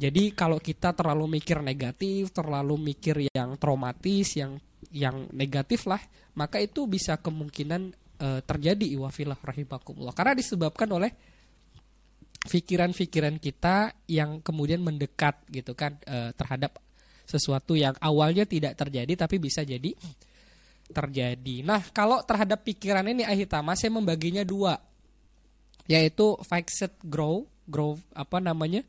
Jadi kalau kita terlalu mikir negatif, terlalu mikir yang traumatis, yang yang negatif lah, maka itu bisa kemungkinan e, terjadi iwafilah rahimakumullah. Karena disebabkan oleh pikiran-pikiran kita yang kemudian mendekat gitu kan e, terhadap sesuatu yang awalnya tidak terjadi tapi bisa jadi terjadi. Nah, kalau terhadap pikiran ini Ahitama saya membaginya dua. Yaitu fixed grow, grow apa namanya?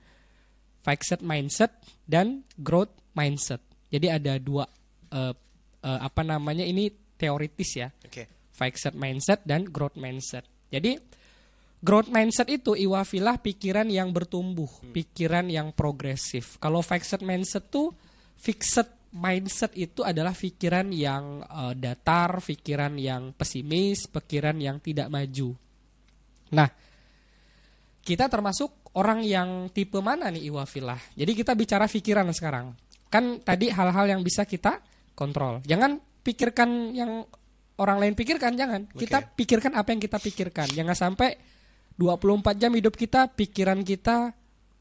Fixed mindset dan growth mindset. Jadi ada dua uh, uh, apa namanya? Ini teoritis ya. Okay. Fixed mindset dan growth mindset. Jadi growth mindset itu iwafilah pikiran yang bertumbuh, hmm. pikiran yang progresif. Kalau fixed mindset tuh fixed mindset itu adalah pikiran yang uh, datar, pikiran yang pesimis, pikiran yang tidak maju. Nah, kita termasuk orang yang tipe mana nih iwafilah? Jadi kita bicara pikiran sekarang. Kan tadi hal-hal yang bisa kita kontrol. Jangan pikirkan yang orang lain pikirkan, jangan. Okay. Kita pikirkan apa yang kita pikirkan. Jangan sampai 24 jam hidup kita, pikiran kita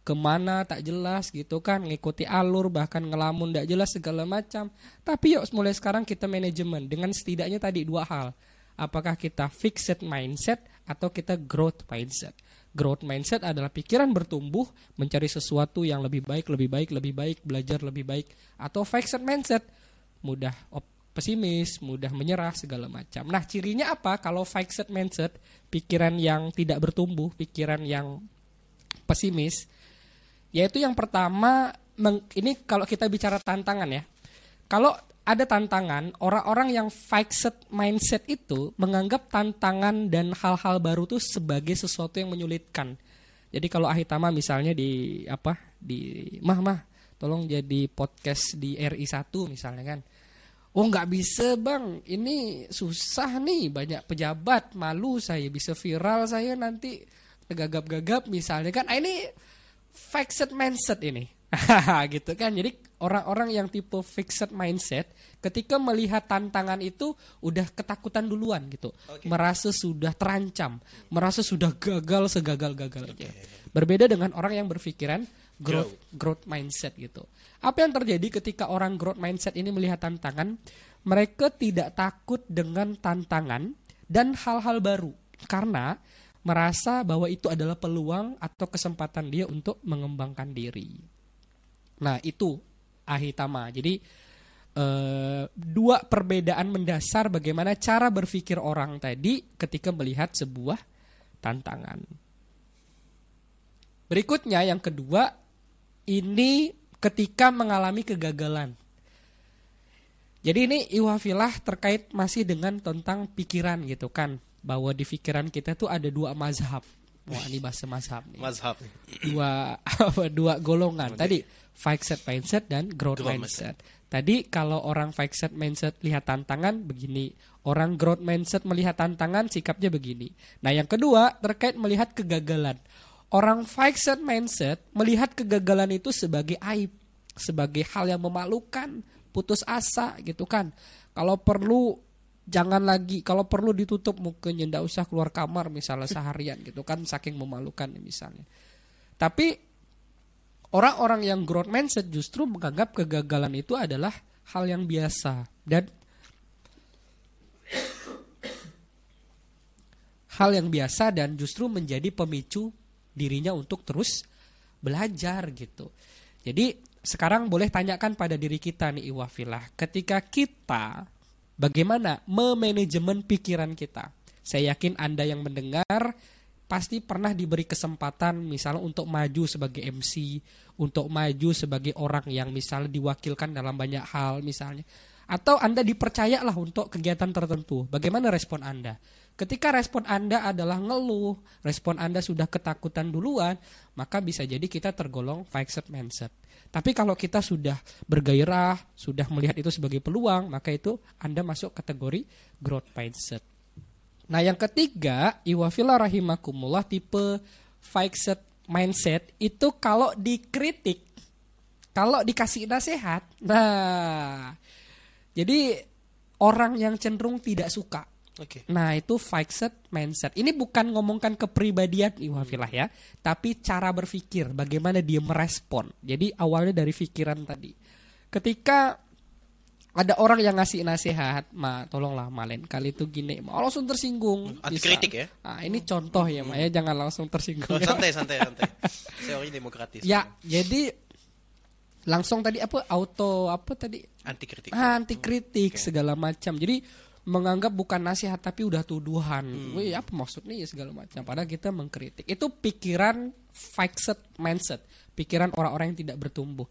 ke mana tak jelas gitu kan ngikuti alur bahkan ngelamun tak jelas segala macam. Tapi yuk mulai sekarang kita manajemen dengan setidaknya tadi dua hal. Apakah kita fixed mindset atau kita growth mindset? Growth mindset adalah pikiran bertumbuh mencari sesuatu yang lebih baik lebih baik lebih baik belajar lebih baik atau fixed mindset. Mudah pesimis mudah menyerah segala macam. Nah cirinya apa? Kalau fixed mindset pikiran yang tidak bertumbuh pikiran yang pesimis yaitu yang pertama, ini kalau kita bicara tantangan ya. Kalau ada tantangan, orang-orang yang fixed mindset itu menganggap tantangan dan hal-hal baru itu sebagai sesuatu yang menyulitkan. Jadi kalau Ahitama misalnya di apa di mah mah tolong jadi podcast di RI 1 misalnya kan. Oh nggak bisa bang, ini susah nih banyak pejabat, malu saya bisa viral saya nanti gagap-gagap misalnya kan. Ah, ini fixed mindset ini. gitu kan. Jadi orang-orang yang tipe fixed mindset ketika melihat tantangan itu udah ketakutan duluan gitu. Okay. Merasa sudah terancam, merasa sudah gagal segagal-gagalnya. Okay. Berbeda dengan orang yang berpikiran growth growth mindset gitu. Apa yang terjadi ketika orang growth mindset ini melihat tantangan? Mereka tidak takut dengan tantangan dan hal-hal baru karena merasa bahwa itu adalah peluang atau kesempatan dia untuk mengembangkan diri. Nah, itu ahitama. Jadi eh, dua perbedaan mendasar bagaimana cara berpikir orang tadi ketika melihat sebuah tantangan. Berikutnya yang kedua, ini ketika mengalami kegagalan. Jadi ini iwafilah terkait masih dengan tentang pikiran gitu kan bahwa di pikiran kita tuh ada dua mazhab. Wah ini bahasa mazhab nih. Mazhab. Dua apa dua golongan. Tadi fixed mindset dan growth, growth mindset. mindset. Tadi kalau orang fixed mindset lihat tantangan begini, orang growth mindset melihat tantangan sikapnya begini. Nah yang kedua terkait melihat kegagalan. Orang fixed mindset melihat kegagalan itu sebagai aib, sebagai hal yang memalukan, putus asa gitu kan. Kalau perlu jangan lagi kalau perlu ditutup mukanya ndak usah keluar kamar misalnya seharian gitu kan saking memalukan misalnya. Tapi Orang-orang yang growth mindset justru menganggap kegagalan itu adalah hal yang biasa. Dan hal yang biasa dan justru menjadi pemicu dirinya untuk terus belajar gitu. Jadi sekarang boleh tanyakan pada diri kita nih Iwafilah, ketika kita bagaimana memanajemen pikiran kita. Saya yakin Anda yang mendengar pasti pernah diberi kesempatan misalnya untuk maju sebagai MC, untuk maju sebagai orang yang misalnya diwakilkan dalam banyak hal misalnya. Atau Anda dipercayalah untuk kegiatan tertentu. Bagaimana respon Anda? Ketika respon Anda adalah ngeluh, respon Anda sudah ketakutan duluan, maka bisa jadi kita tergolong fixed mindset. Tapi kalau kita sudah bergairah, sudah melihat itu sebagai peluang, maka itu Anda masuk kategori growth mindset. Nah, yang ketiga, iwafillah rahimakumullah tipe fixed mindset itu kalau dikritik, kalau dikasih nasihat, nah jadi orang yang cenderung tidak suka. Oke. Nah itu fixed mindset. Ini bukan ngomongkan kepribadian Iwafilah ya, tapi cara berpikir, bagaimana dia merespon. Jadi awalnya dari pikiran tadi. Ketika ada orang yang ngasih nasihat, ma tolonglah malen kali itu gini, ma langsung tersinggung. Anti Bisa. kritik ya? Nah, ini contoh ya, ma ya jangan langsung tersinggung. Oh, santai, santai, santai. Saya orangnya demokratis. ya, jadi langsung tadi apa auto apa tadi Anti kritik. Ah, anti kritik Oke. segala macam. Jadi menganggap bukan nasihat tapi udah tuduhan. Hmm. Wih, apa maksudnya ya segala macam. Padahal kita mengkritik. Itu pikiran fixed mindset, pikiran orang-orang yang tidak bertumbuh.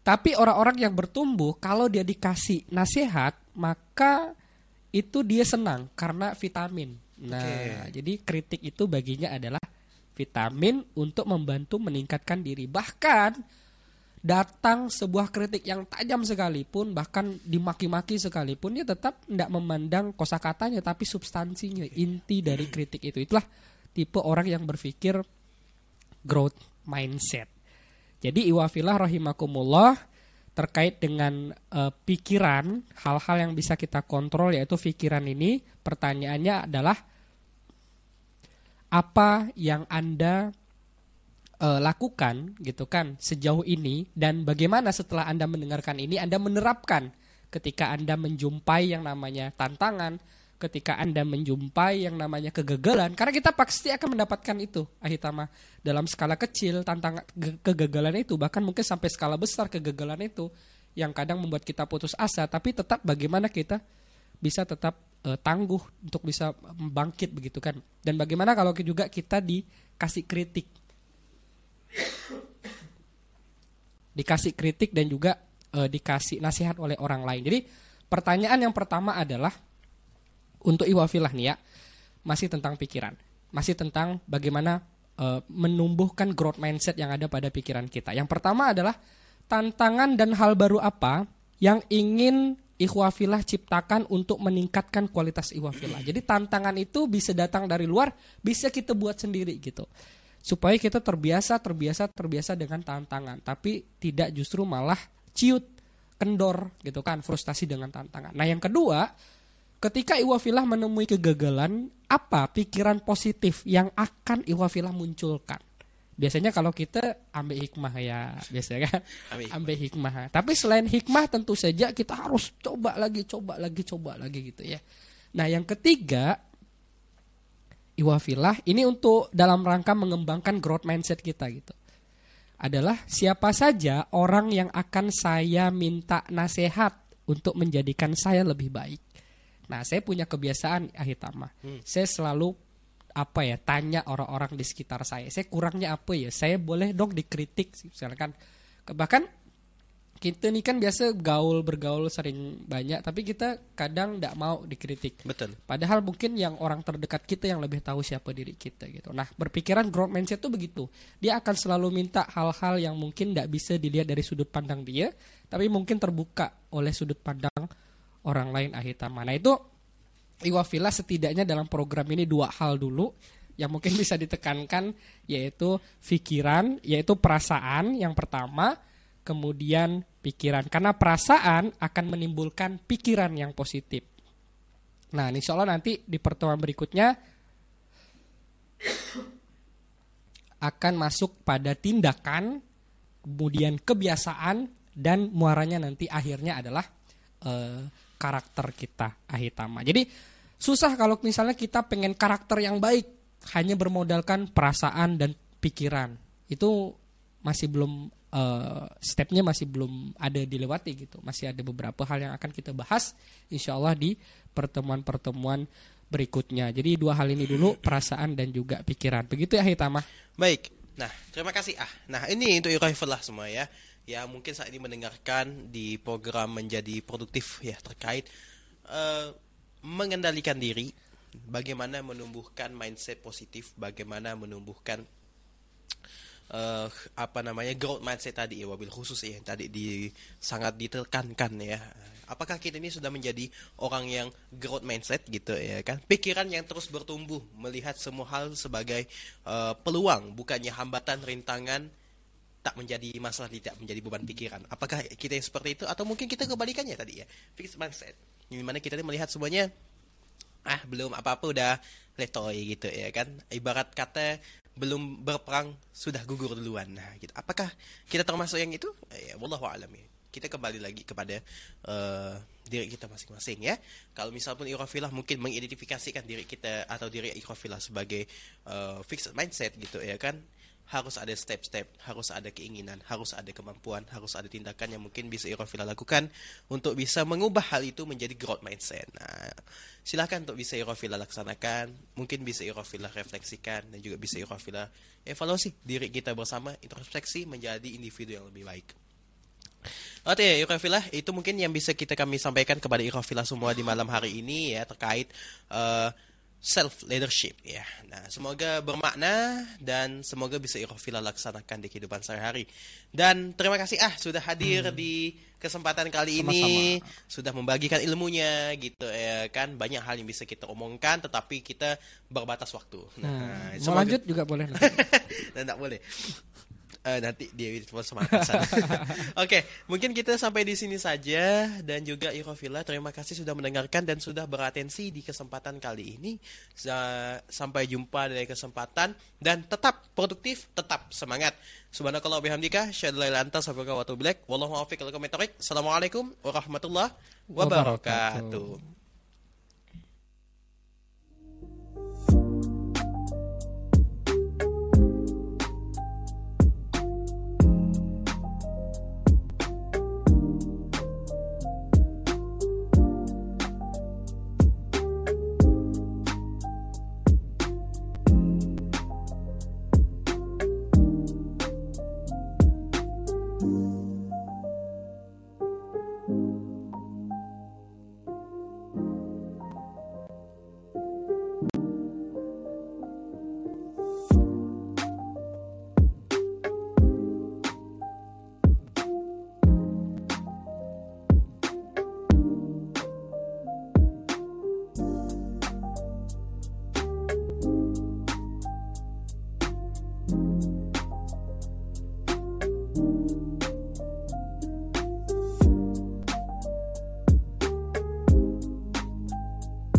Tapi orang-orang yang bertumbuh kalau dia dikasih nasihat, maka itu dia senang karena vitamin. Nah, jadi kritik itu baginya adalah vitamin untuk membantu meningkatkan diri. Bahkan datang sebuah kritik yang tajam sekalipun bahkan dimaki-maki sekalipun dia tetap tidak memandang kosakatanya tapi substansinya inti dari kritik itu. Itulah tipe orang yang berpikir growth mindset. Jadi iwafilah rahimakumullah terkait dengan eh, pikiran hal-hal yang bisa kita kontrol yaitu pikiran ini pertanyaannya adalah apa yang anda eh, lakukan gitu kan sejauh ini dan bagaimana setelah Anda mendengarkan ini Anda menerapkan ketika Anda menjumpai yang namanya tantangan, ketika Anda menjumpai yang namanya kegagalan karena kita pasti akan mendapatkan itu ahitama dalam skala kecil tantangan kegagalan itu bahkan mungkin sampai skala besar kegagalan itu yang kadang membuat kita putus asa tapi tetap bagaimana kita bisa tetap eh, tangguh untuk bisa bangkit begitu kan. Dan bagaimana kalau juga kita dikasih kritik dikasih kritik dan juga eh, dikasih nasihat oleh orang lain. Jadi pertanyaan yang pertama adalah untuk iwafilah nih ya, masih tentang pikiran, masih tentang bagaimana eh, menumbuhkan growth mindset yang ada pada pikiran kita. Yang pertama adalah tantangan dan hal baru apa yang ingin ikhwafilah ciptakan untuk meningkatkan kualitas ikhwafilah. Jadi tantangan itu bisa datang dari luar, bisa kita buat sendiri gitu supaya kita terbiasa terbiasa terbiasa dengan tantangan. Tapi tidak justru malah ciut kendor gitu kan frustasi dengan tantangan. Nah yang kedua ketika iwafilah menemui kegagalan apa pikiran positif yang akan iwafilah munculkan? Biasanya kalau kita ambil hikmah ya biasanya kan? Ambil hikmah. ambil hikmah. Tapi selain hikmah tentu saja kita harus coba lagi coba lagi coba lagi gitu ya. Nah yang ketiga Iwafilah ini untuk dalam rangka mengembangkan growth mindset kita gitu. Adalah siapa saja orang yang akan saya minta nasihat untuk menjadikan saya lebih baik. Nah, saya punya kebiasaan Ahitama. Saya selalu apa ya tanya orang-orang di sekitar saya. Saya kurangnya apa ya? Saya boleh dong dikritik misalkan bahkan kita ini kan biasa gaul bergaul sering banyak tapi kita kadang tidak mau dikritik Betul. Padahal mungkin yang orang terdekat kita yang lebih tahu siapa diri kita gitu. Nah, berpikiran growth mindset itu begitu. Dia akan selalu minta hal-hal yang mungkin tidak bisa dilihat dari sudut pandang dia, tapi mungkin terbuka oleh sudut pandang orang lain ahitama. Nah, itu Iwafila setidaknya dalam program ini dua hal dulu yang mungkin bisa ditekankan yaitu pikiran, yaitu perasaan yang pertama, kemudian pikiran. Karena perasaan akan menimbulkan pikiran yang positif. Nah, insya Allah nanti di pertemuan berikutnya akan masuk pada tindakan, kemudian kebiasaan dan muaranya nanti akhirnya adalah eh, karakter kita ahitama. Jadi susah kalau misalnya kita pengen karakter yang baik hanya bermodalkan perasaan dan pikiran. Itu masih belum eh, stepnya masih belum ada dilewati gitu. Masih ada beberapa hal yang akan kita bahas insya Allah di pertemuan-pertemuan berikutnya. Jadi dua hal ini dulu perasaan dan juga pikiran. Begitu ya Hitama. Baik. Nah, terima kasih ah. Nah, ini untuk lah semua ya. Ya, mungkin saat ini mendengarkan di program menjadi produktif ya terkait uh, mengendalikan diri, bagaimana menumbuhkan mindset positif, bagaimana menumbuhkan uh, apa namanya growth mindset tadi ya wabil khusus ya tadi di sangat ditekankan ya. Apakah kita ini sudah menjadi orang yang growth mindset gitu ya kan? Pikiran yang terus bertumbuh melihat semua hal sebagai uh, peluang bukannya hambatan rintangan tak menjadi masalah tidak menjadi beban pikiran. Apakah kita yang seperti itu? Atau mungkin kita kebalikannya tadi ya fixed mindset. Di mana kita melihat semuanya ah belum apa-apa udah letoy gitu ya kan? Ibarat kata belum berperang sudah gugur duluan. Nah gitu. Apakah kita termasuk yang itu? Ya wallahu alam ya. Kita kembali lagi kepada uh, diri kita masing-masing ya. Kalau misal pun irofilah mungkin mengidentifikasikan diri kita atau diri irofilah sebagai uh, fixed mindset gitu ya kan harus ada step-step, harus ada keinginan, harus ada kemampuan, harus ada tindakan yang mungkin bisa Irofila lakukan untuk bisa mengubah hal itu menjadi growth mindset. Nah, silahkan untuk bisa Irofila laksanakan, mungkin bisa Irofila refleksikan dan juga bisa Irofila evaluasi diri kita bersama introspeksi menjadi individu yang lebih baik. Oke, ya, Irafilah, itu mungkin yang bisa kita kami sampaikan kepada Irafilah semua di malam hari ini ya terkait uh, self leadership ya. Nah, semoga bermakna dan semoga bisa Irafilah laksanakan di kehidupan sehari-hari. Dan terima kasih ah sudah hadir hmm. di kesempatan kali Sama-sama. ini, sudah membagikan ilmunya gitu ya kan. Banyak hal yang bisa kita omongkan tetapi kita berbatas waktu. Nah, hmm. Mau lanjut juga boleh. Dan tak boleh uh, nanti dia semangat Oke, mungkin kita sampai di sini saja dan juga Irofila terima kasih sudah mendengarkan dan sudah beratensi di kesempatan kali ini. Sampai jumpa dari kesempatan dan tetap produktif, tetap semangat. Subhanakallah bihamdika, syadallah lantas, wabarakatuh. Wallahu a'fiq Assalamualaikum warahmatullahi wabarakatuh.